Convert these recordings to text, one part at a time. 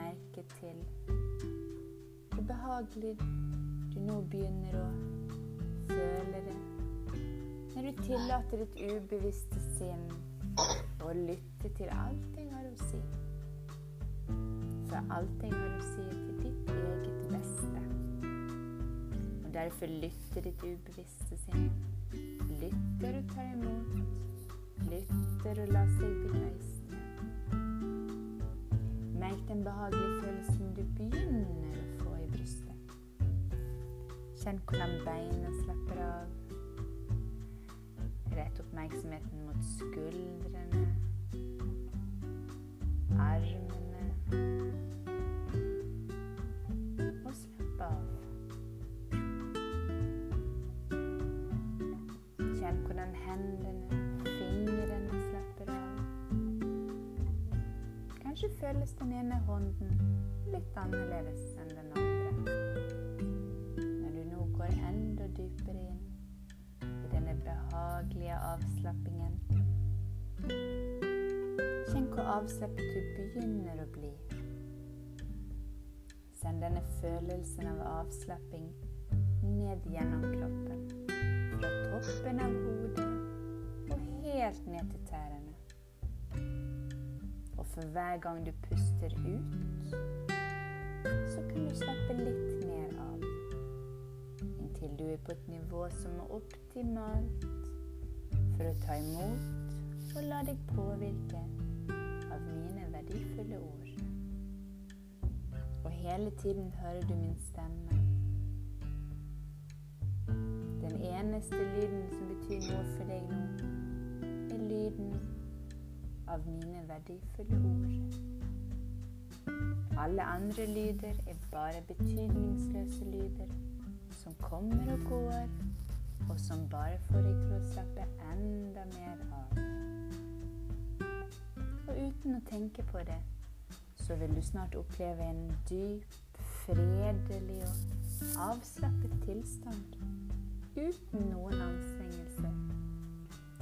merke til hvor behagelig du nå begynner å føle det. Når du tillater ditt ubevisste sinn å lytte til alt jeg har å si. For alt jeg har å si, er til ditt eget beste. Og derfor lytter ditt ubevisste sinn. Lytter og tar imot. Lytter og lar seg begeistre. Merk den behagelige følelsen du begynner å få i brystet. Kjenn hvordan beina slapper av. Rett oppmerksomheten mot skuldrene, armene Og slapp av. Kjenn hvordan hendene, Kanskje føles den ene hånden litt annerledes enn den andre. Når du nå går enda dypere inn i denne behagelige avslappingen. Kjenn hvor avslappet du begynner å bli. Send denne følelsen av avslapping ned gjennom kroppen. Fra toppen av hodet og helt ned til tærne. For hver gang du puster ut, så kan du slappe litt mer av. Inntil du er på et nivå som er optimalt for å ta imot og la deg påvirke av mine verdifulle ord. Og hele tiden hører du min stemme. Den eneste lyden som betyr noe for deg nå, er lyden av mine verdifulle ord. Alle andre lyder er bare betydningsløse lyder som kommer og går, og som bare får deg til å slappe enda mer av. Og uten å tenke på det, så vil du snart oppleve en dyp, fredelig og avslappet tilstand uten noen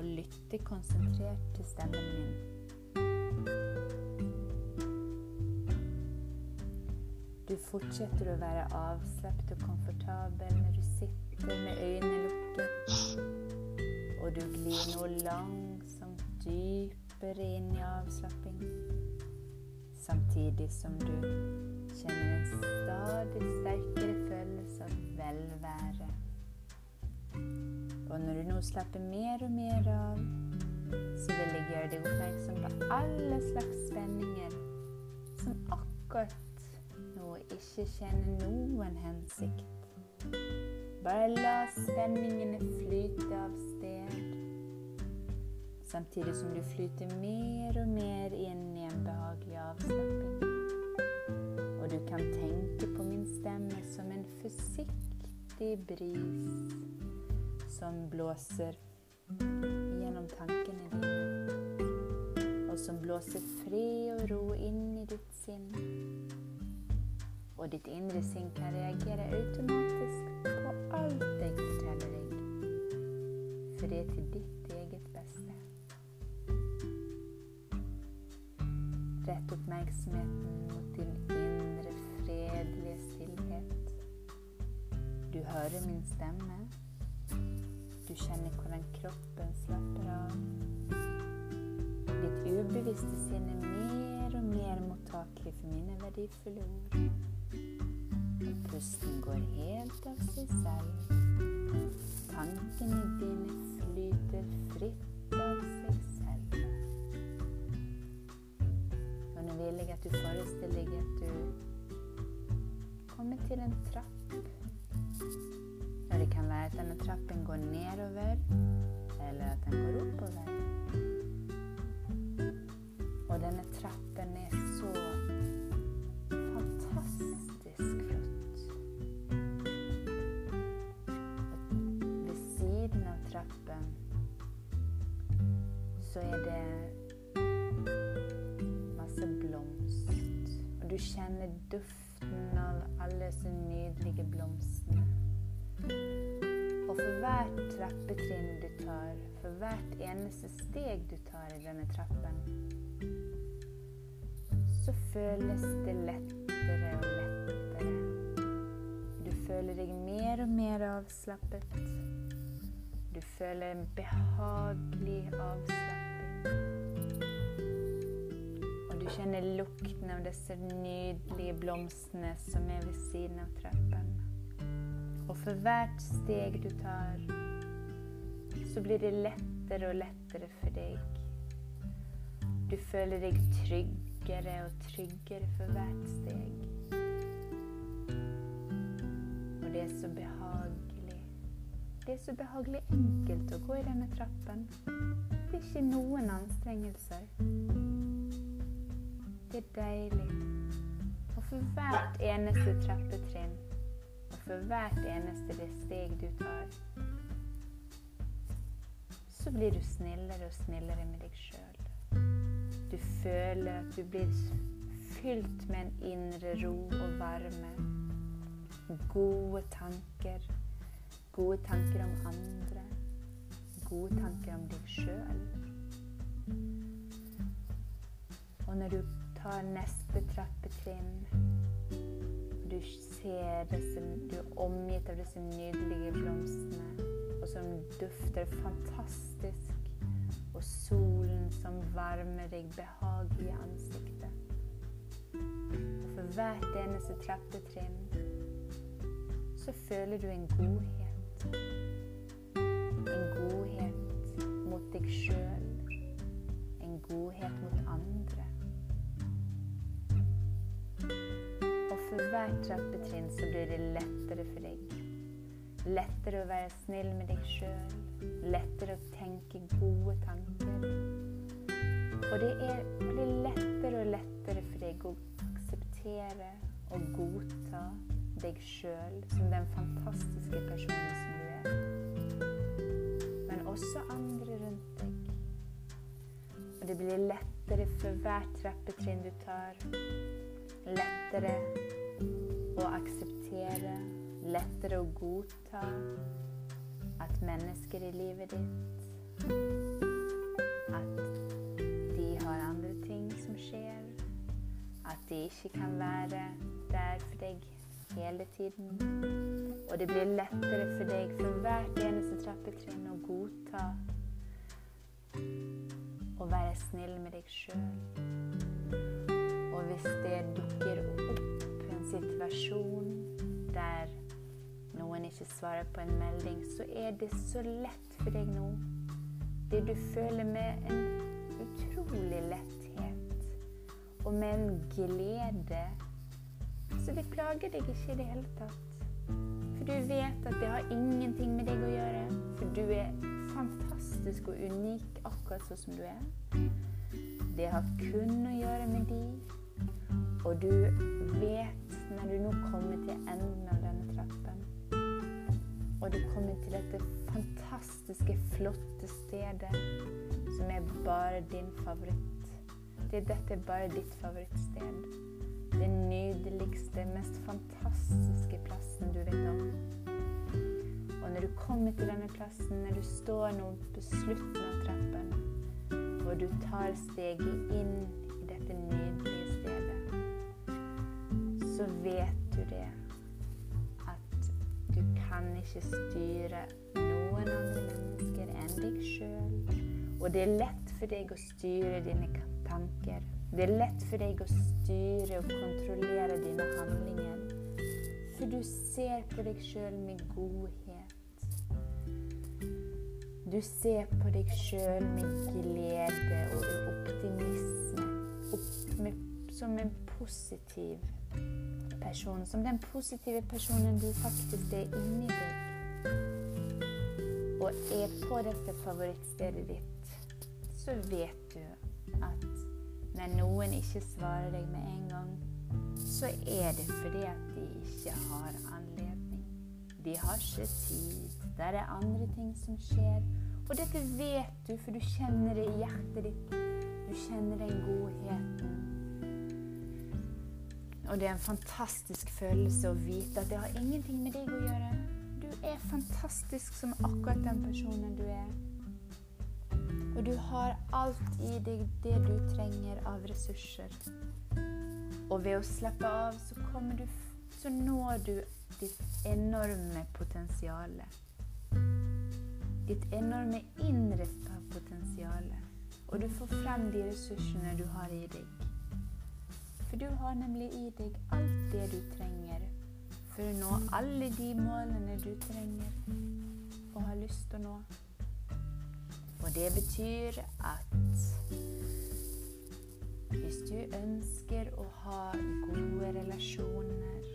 å lytte konsentrert til stemmen min. Du fortsetter å være avslappet og komfortabel når du sitter med øynene lukket, og du glir nå langsomt dypere inn i avslapping, samtidig som du kjenner en stadig sterkere følelse av velvære. Og når du nå slapper mer og mer av, så vil jeg gjøre deg oppmerksom på alle slags spenninger som akkurat nå ikke kjenner noen hensikt. Bare la spenningene flyte av sted, samtidig som du flyter mer og mer inn i en behagelig avslapping. Du kan tenke på min stemme som en forsiktig bris som blåser gjennom tankene dine, og som blåser fred og ro inn i ditt sinn. Og ditt indre sinn kan reagere automatisk på alt jeg forteller deg, for det er til ditt eget beste. Rett oppmerksomheten mot din indre fredelige stillhet. Du hører min stemme. Du kjenner hvordan kroppen slapper av. Ditt ubevisste sinn er mer og mer mottakelig for mine verdifulle ord. Og pusten går helt av seg selv. Tankene dine flyter fritt av seg selv. Og nå vil jeg at du forestiller deg at du kommer til en trapp være at denne trappen går nedover, eller at den går oppover. Og denne trappen er så fantastisk flott. Ved siden av trappen så er det masse blomst. Og du kjenner duften av alle disse nydelige blomstene. Og for hvert trappetrinn du tar, for hvert eneste steg du tar i denne trappen, så føles det lettere og lettere. Du føler deg mer og mer avslappet. Du føler en behagelig avslapping. Og du kjenner lukten av disse nydelige blomstene som er ved siden av trappen. Og for hvert steg du tar, så blir det lettere og lettere for deg. Du føler deg tryggere og tryggere for hvert steg. Og det er så behagelig. Det er så behagelig enkelt å gå i denne trappen. Det er ikke noen anstrengelser. Det er deilig. Og for hvert eneste trappetrinn for hvert eneste steg du tar, så blir du snillere og snillere med deg sjøl. Du føler at du blir fylt med en indre ro og varme. Gode tanker. Gode tanker om andre. Gode tanker om deg sjøl. Og når du tar neste trappetrinn du ser disse, du er omgitt av disse nydelige blomstene, og som dufter fantastisk, og solen som varmer deg behagelig i ansiktet. Og for hvert eneste trappetrinn så føler du en godhet. En godhet mot deg sjøl. En godhet mot andre. For hvert trappetrinn så blir det lettere for deg. Lettere å være snill med deg sjøl. Lettere å tenke gode tanker. Og det er, blir lettere og lettere for deg å akseptere og godta deg sjøl som den fantastiske personen som du er. Men også andre rundt deg. Og det blir lettere for hvert trappetrinn du tar. Lettere å akseptere, lettere å godta at mennesker i livet ditt At de har andre ting som skjer. At de ikke kan være der for deg hele tiden. Og det blir lettere for deg for hvert eneste trappetrinn å godta å være snill med deg sjøl. Og hvis det dukker opp situasjon der noen ikke svarer på en melding, så er det så lett for deg nå. Det du føler med en utrolig letthet og med en glede. Så det plager deg ikke i det hele tatt. For du vet at det har ingenting med deg å gjøre. For du er fantastisk og unik akkurat sånn som du er. Det har kun å gjøre med de. Og du vet når du nå kommer til enden av denne trappen, og du kommer til dette fantastiske, flotte stedet som er bare din favoritt. Det, dette er bare ditt favorittsted. Den nydeligste, mest fantastiske plassen du vet om. Og når du kommer til denne plassen, når du står nå på slutten av trappen, og du tar steget inn i dette nydelige så vet du det at du kan ikke styre noen andre mennesker enn deg sjøl. Og det er lett for deg å styre dine tanker. Det er lett for deg å styre og kontrollere dine handlinger. For du ser på deg sjøl med godhet. Du ser på deg sjøl med glede og optimisme. Opp med, som en positiv personen, som den positive personen du faktisk er inni deg, og er på dette favorittstedet ditt, så vet du at når noen ikke svarer deg med en gang, så er det fordi at de ikke har anledning. De har ikke tid. Der er andre ting som skjer. Og dette vet du, for du kjenner det i hjertet ditt. Du kjenner den godheten. Og det er en fantastisk følelse å vite at det har ingenting med deg å gjøre. Du er fantastisk som akkurat den personen du er. Og du har alt i deg det du trenger av ressurser. Og ved å slippe av, så, du, så når du ditt enorme potensial. Ditt enorme indre potensial. Og du får frem de ressursene du har i deg. For du har nemlig i deg alt det du trenger for å nå alle de målene du trenger og har lyst til å nå. Og det betyr at hvis du ønsker å ha gode relasjoner,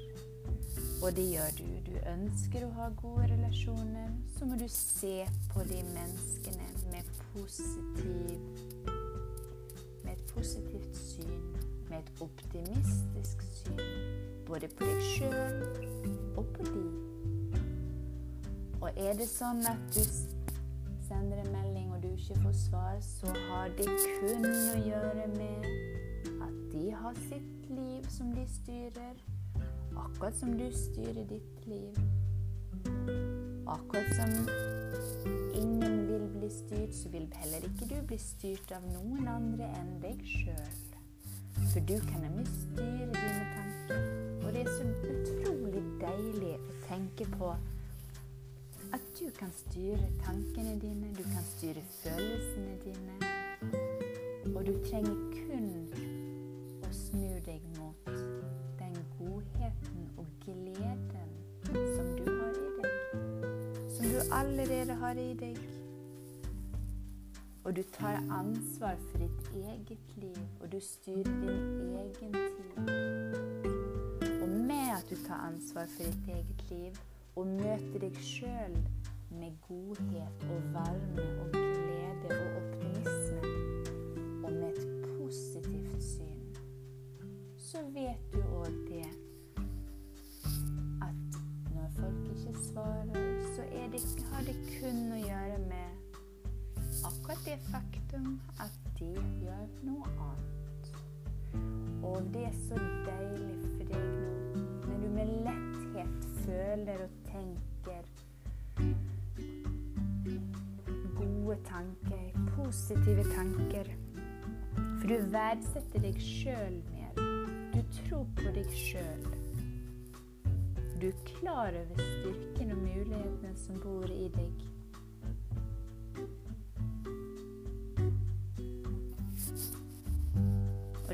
og det gjør du, du ønsker å ha gode relasjoner, så må du se på de menneskene med, positiv, med et positivt syn med et optimistisk syn både på deg sjøl og på de. Og er det sånn at du sender en melding og du ikke får svar, så har det kun å gjøre med at de har sitt liv som de styrer, akkurat som du styrer ditt liv. Akkurat som ingen vil bli styrt, så vil heller ikke du bli styrt av noen andre enn deg sjøl. For du kan nemlig styre dine tanker. Og det er så utrolig deilig å tenke på at du kan styre tankene dine, du kan styre følelsene dine. Og du trenger kun å snu deg mot den godheten og gleden som du har i deg. Som du allerede har i deg. Og du tar ansvar for ditt eget liv, og du styrer din egen tid. Og med at du tar ansvar for ditt eget liv og møter deg sjøl med godhet og varme og glede og optimisme, og med et positivt syn, så vet du òg det at når folk ikke svarer, så det, har det kun å gjøre med akkurat det faktum at de gjør noe annet. Og det er så deilig for deg nå, når du med letthet føler og tenker gode tanker, positive tanker. For du verdsetter deg sjøl mer. Du tror på deg sjøl. Du er klar over styrken og mulighetene som bor i deg.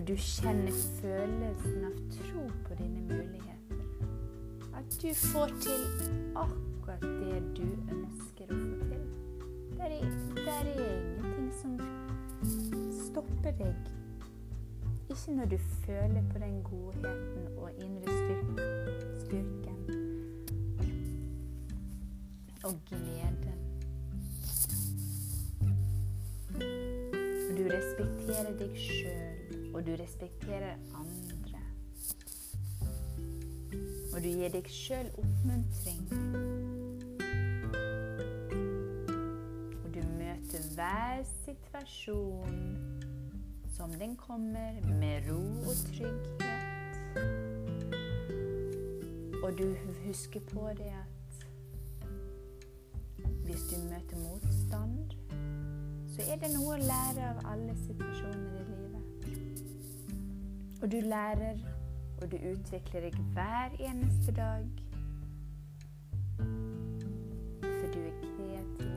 Og du kjenner følelsen av tro på dine muligheter. At du får til akkurat det du ønsker å få til. Der er, der er ingenting som stopper deg. Ikke når du føler på den godheten og indre styrken og gleden. Du respekterer deg sjøl og du respekterer andre. Og du gir deg sjøl oppmuntring. Og du møter hver situasjon som den kommer, med ro og trygghet. Og du husker på det at hvis du møter motstand, så er det noe å lære av alle situasjoner i livet. Og du lærer, og du utvikler deg hver eneste dag. For du er kreativ.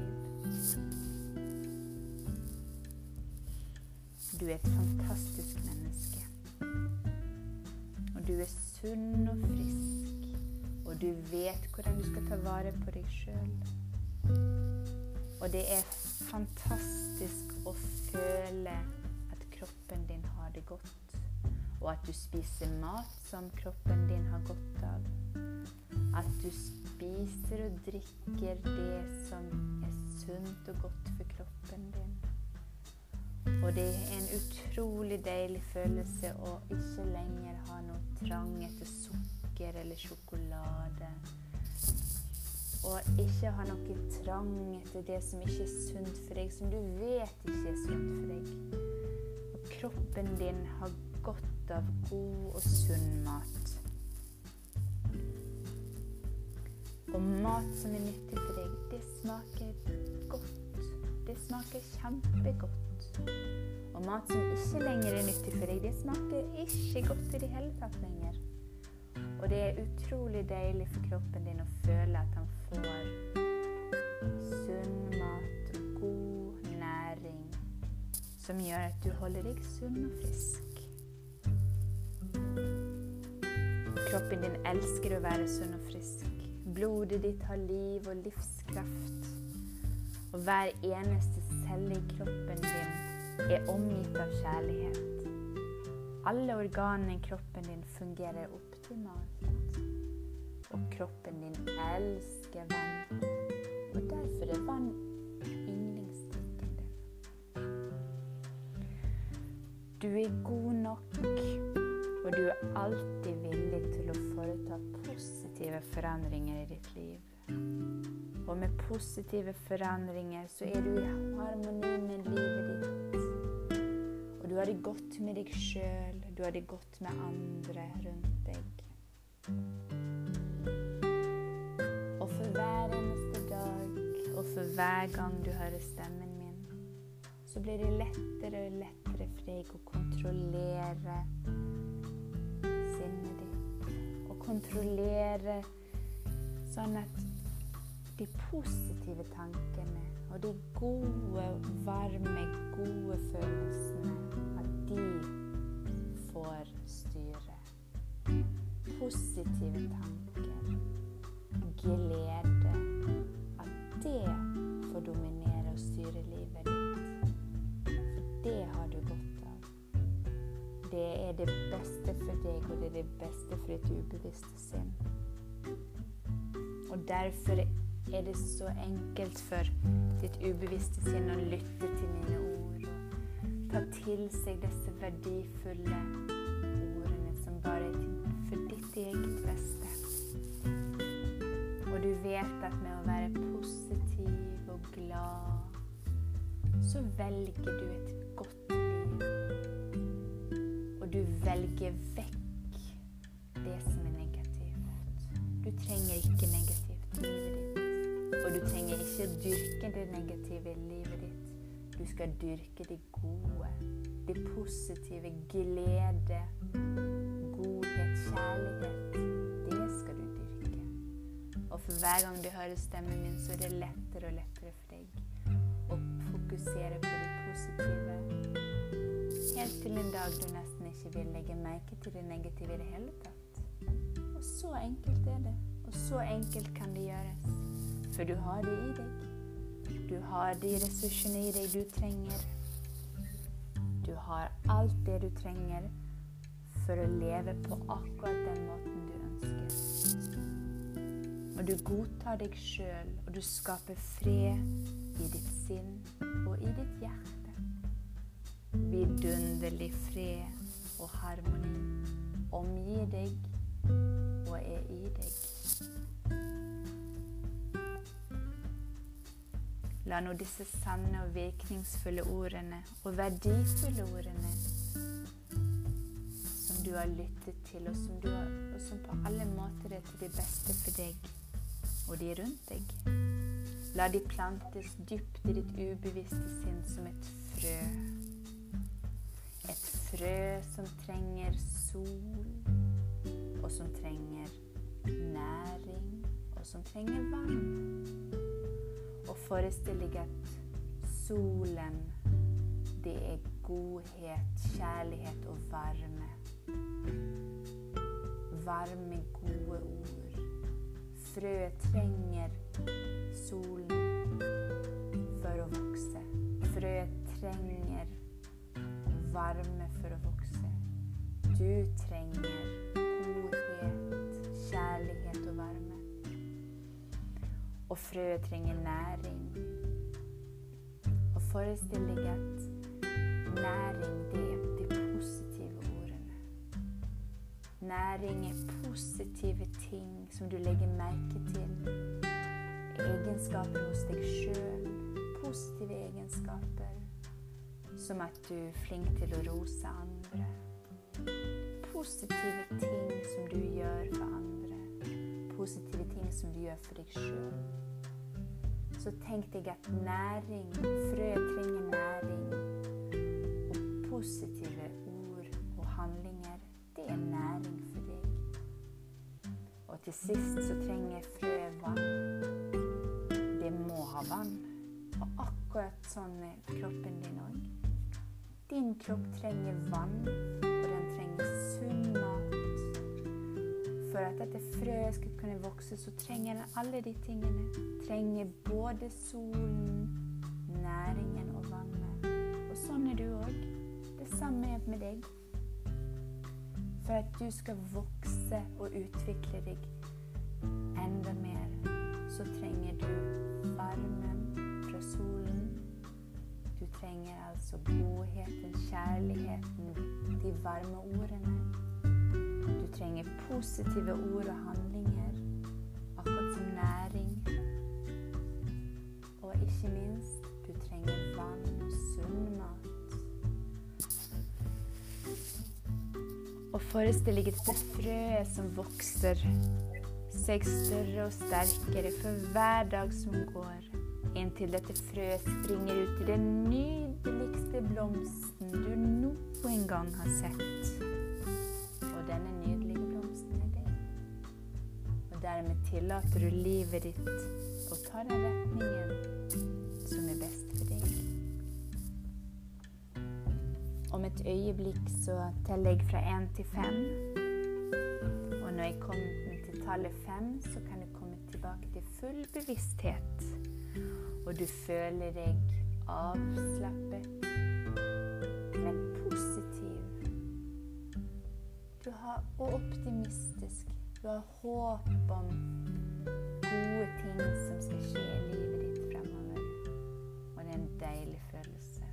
Du er et fantastisk menneske. Og du er sunn og frisk. Og du vet hvordan du skal ta vare på deg sjøl. Og det er fantastisk å føle at kroppen din har det godt og at du spiser mat som kroppen din har godt av. At du spiser og drikker det som er sunt og godt for kroppen din. Og det er en utrolig deilig følelse å ikke lenger ha noe trang etter sukker eller sjokolade. Og ikke ha noe trang etter det som ikke er sunt for deg, som du vet ikke er sunt for deg. Og kroppen din har godt av god og sunn mat. Og mat som er nyttig for deg, det smaker godt. Det smaker kjempegodt. Og mat som ikke lenger er nyttig for deg, det smaker ikke godt i det hele tatt lenger. Og det er utrolig deilig for kroppen din å føle at han får sunn mat og god næring som gjør at du holder deg sunn og frisk. Kroppen din elsker å være sunn og frisk. Blodet ditt har liv og livskraft. Og hver eneste celle i kroppen din er omgitt av kjærlighet. Alle organene i kroppen din fungerer optimalt. Og kroppen din elsker vann. Og derfor er vann yndlingsdrikken din. Du er god nok, og du er alltid villig til å foreta positive forandringer i ditt liv. Og med positive forandringer så er du i harmoni med livet ditt. Og du har det godt med deg sjøl, du har det godt med andre rundt deg. Og for hver eneste dag, og for hver gang du hører stemmen min, så blir det lettere og lettere for deg å kontrollere kontrollere sånn at de positive tankene og de gode, varme, gode følelsene, at de får styre. Positive tanker, glede, er det beste for deg, og det er det beste for ditt ubevisste sinn. Og derfor er det så enkelt for ditt ubevisste sinn å lytte til mine ord og ta til seg disse verdifulle ordene som bare er for ditt eget beste. Og du vet at med å være positiv og glad, så velger du et Velger vekk det som er negativt. Du trenger ikke negativt i livet ditt. Og du trenger ikke dyrke det negative i livet ditt. Du skal dyrke det gode, det positive, glede, godhet, kjærlighet. Det skal du dyrke. Og for hver gang du hører stemmen min, så er det lettere og lettere for deg å fokusere på det positive. Helt til en dag du nesten ikke vil legge merke til det negative i det hele tatt. Og så enkelt er det. Og så enkelt kan det gjøres. For du har det i deg. Du har de ressursene i deg du trenger. Du har alt det du trenger for å leve på akkurat den måten du ønsker. Og du godtar deg sjøl, og du skaper fred i ditt sinn og i ditt hjerte. Vidunderlig fred og harmoni omgir deg og er i deg. La nå disse sanne og virkningsfulle ordene og verdifulle ordene som du har lyttet til, og som, har, og som på alle måter er til det beste for deg og de rundt deg. La de plantes dypt i ditt ubevisste sinn som et frø. Frø som trenger sol, og som trenger næring, og som trenger vann. Og forestill deg at solen, det er godhet, kjærlighet og varme. Varme, gode ord. Frøet trenger solen for å vokse. Frøet trenger varme for å vokse. du trenger godhet, kjærlighet og varme. Og frøet trenger næring. Og forestill deg at næring, det er de positive ordene. Næring er positive ting som du legger merke til. Egenskaper hos deg sjøl. Positive egenskaper. Som at du er flink til å rose andre. Positive ting som du gjør for andre. Positive ting som du gjør for deg sjøl. Så tenk deg at næring, frø trenger næring. Og positive ord og handlinger, det er næring for deg. Og til sist så trenger frø vann. Det må ha vann. Og akkurat sånn er kroppen din òg. Din kropp trenger vann, og den trenger sunn mat. For at dette frøet skal kunne vokse, så trenger den alle de tingene. Trenger både solen, næringen og vannet. Og sånn er du òg. Det samme er med deg. For at du skal vokse og utvikle deg enda mer, så trenger du varmen altså godheten, kjærligheten, de varme ordene. Du trenger positive ord og handlinger, akkurat som næring. Og ikke minst, du trenger vann og sunn mat. Og forestill deg dette frøet som vokser seg større og sterkere for hver dag som går inntil dette frøet springer ut i den nydeligste blomsten du noen gang har sett. Og denne nydelige blomsten er deg. Og dermed tillater du livet ditt å ta den retningen som er best for deg. Om et øyeblikk så teller jeg fra én til fem. Og når jeg kommer til tallet fem, så kan komme tilbake til full bevissthet og du føler deg avslappet, men positiv. Du har, og optimistisk. Du har håp om gode ting som skal skje i livet ditt fremover. Og det er en deilig følelse.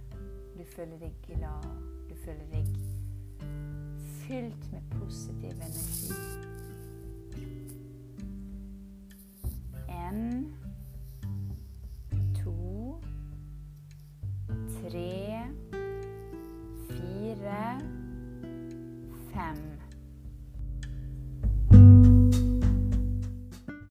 Du føler deg glad. Du føler deg fylt med positiv energi. En tre,